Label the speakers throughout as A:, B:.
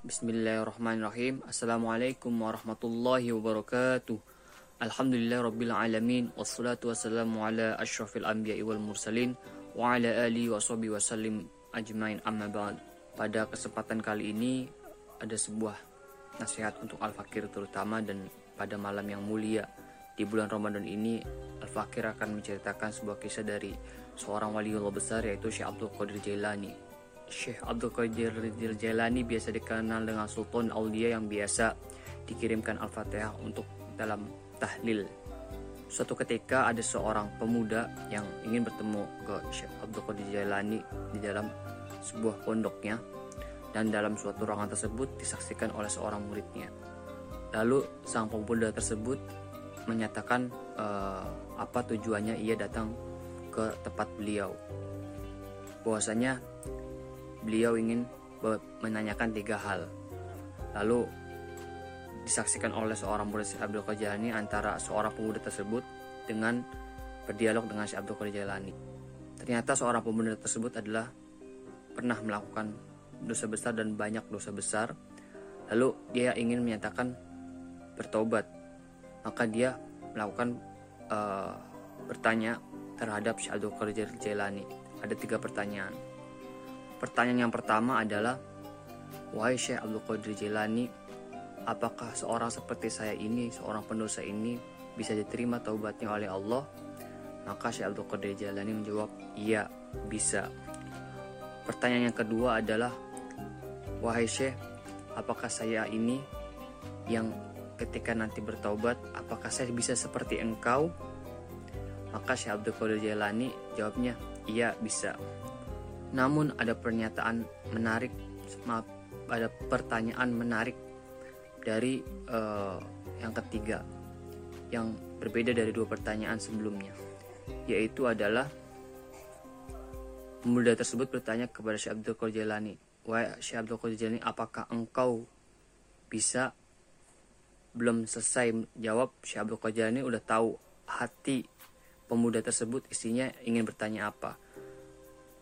A: Bismillahirrahmanirrahim. Assalamualaikum warahmatullahi wabarakatuh. Alhamdulillah rabbil alamin wassalatu wassalamu ala asyrafil anbiya'i wal mursalin wa ala alihi wa sahbihi wasallim ajmain amma ba'd. Pada kesempatan kali ini ada sebuah nasihat untuk al-fakir terutama dan pada malam yang mulia di bulan Ramadan ini al-fakir akan menceritakan sebuah kisah dari seorang waliullah besar yaitu Syekh Abdul Qadir Jailani Syekh Abdul Qadir Jailani biasa dikenal dengan Sultan Aulia yang biasa dikirimkan Al-Fatihah untuk dalam tahlil. Suatu ketika ada seorang pemuda yang ingin bertemu ke Syekh Abdul Qadir Jailani di dalam sebuah pondoknya dan dalam suatu ruangan tersebut disaksikan oleh seorang muridnya. Lalu sang pemuda tersebut menyatakan uh, apa tujuannya ia datang ke tempat beliau. Bahwasanya beliau ingin menanyakan tiga hal. Lalu disaksikan oleh seorang murid Syekh Abdul Qadir Jalani antara seorang pemuda tersebut dengan berdialog dengan Syekh Abdul Qadir Jalani. Ternyata seorang pemuda tersebut adalah pernah melakukan dosa besar dan banyak dosa besar. Lalu dia ingin menyatakan bertobat. Maka dia melakukan uh, bertanya terhadap Syekh Abdul Qadir Jalani. Ada tiga pertanyaan. Pertanyaan yang pertama adalah, Wahai Syekh Abdul Qadir Jilani, apakah seorang seperti saya ini, seorang pendosa ini, bisa diterima taubatnya oleh Allah? Maka Syekh Abdul Qadir Jilani menjawab, iya, bisa. Pertanyaan yang kedua adalah, Wahai Syekh, apakah saya ini yang ketika nanti bertaubat, apakah saya bisa seperti engkau? Maka Syekh Abdul Qadir Jailani jawabnya, iya bisa. Namun ada pernyataan menarik, maaf, ada pertanyaan menarik dari uh, yang ketiga yang berbeda dari dua pertanyaan sebelumnya, yaitu adalah pemuda tersebut bertanya kepada Syekh Abdul Qadir Jalani, "Wahai Syekh Abdul Qadir apakah engkau bisa belum selesai jawab Syekh Abdul Qadir udah tahu hati pemuda tersebut isinya ingin bertanya apa?"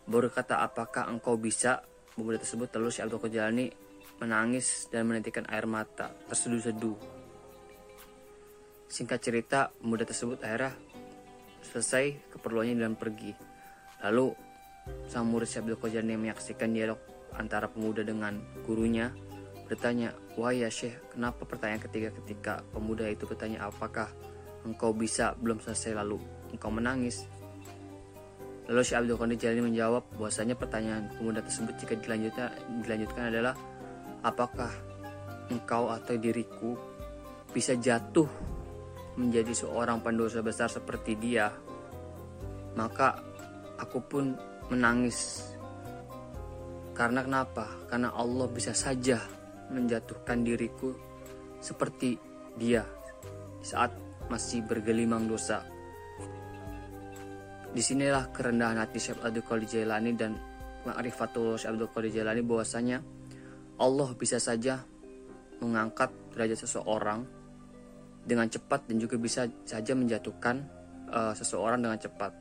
A: Berkata, apakah engkau bisa? Pemuda tersebut lalu si Abdul Qajalani menangis dan menitikan air mata, terseduh-seduh. Singkat cerita, pemuda tersebut akhirnya selesai keperluannya dan pergi. Lalu, sang murid si Abdul Qajalani menyaksikan dialog antara pemuda dengan gurunya bertanya, Wah ya Syekh, kenapa pertanyaan ketiga ketika pemuda itu bertanya apakah engkau bisa belum selesai lalu engkau menangis? Lalu Syekh Abdul Qadir Jalani menjawab bahwasanya pertanyaan pemuda tersebut jika dilanjutkan, dilanjutkan adalah apakah engkau atau diriku bisa jatuh menjadi seorang pendosa besar seperti dia? Maka aku pun menangis. Karena kenapa? Karena Allah bisa saja menjatuhkan diriku seperti dia saat masih bergelimang dosa Di sinilah kerendahan hati Syekh Abdul Qadir Jailani dan ma'rifatul Syekh Abdul Qadir Jailani bahwasanya Allah bisa saja mengangkat derajat seseorang dengan cepat dan juga bisa saja menjatuhkan uh, seseorang dengan cepat.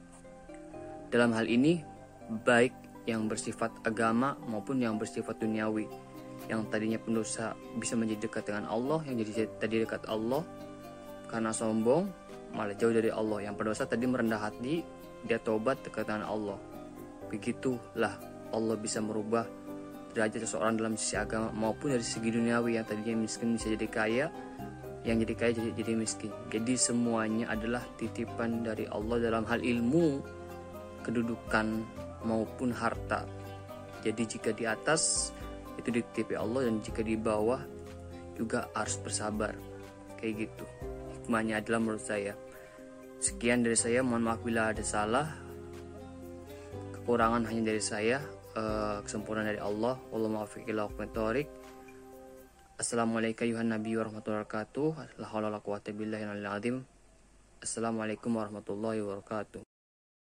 A: Dalam hal ini, baik yang bersifat agama maupun yang bersifat duniawi. Yang tadinya pendosa bisa menjadi dekat dengan Allah, yang jadi tadi dekat Allah karena sombong malah jauh dari Allah. Yang pendosa tadi merendah hati dia tobat dekat dengan Allah. Begitulah Allah bisa merubah derajat seseorang dalam sisi agama maupun dari segi duniawi yang tadinya miskin bisa jadi kaya, yang jadi kaya jadi, jadi miskin. Jadi semuanya adalah titipan dari Allah dalam hal ilmu, kedudukan maupun harta. Jadi jika di atas itu dititipi Allah dan jika di bawah juga harus bersabar. Kayak gitu. Hikmahnya adalah menurut saya. Sekian dari saya, mohon maaf bila ada salah. Kekurangan hanya dari saya, uh, kesempurnaan dari Allah. Wallahu muwaffiq Assalamualaikum warahmatullahi wabarakatuh. La haula wala Assalamualaikum warahmatullahi wabarakatuh.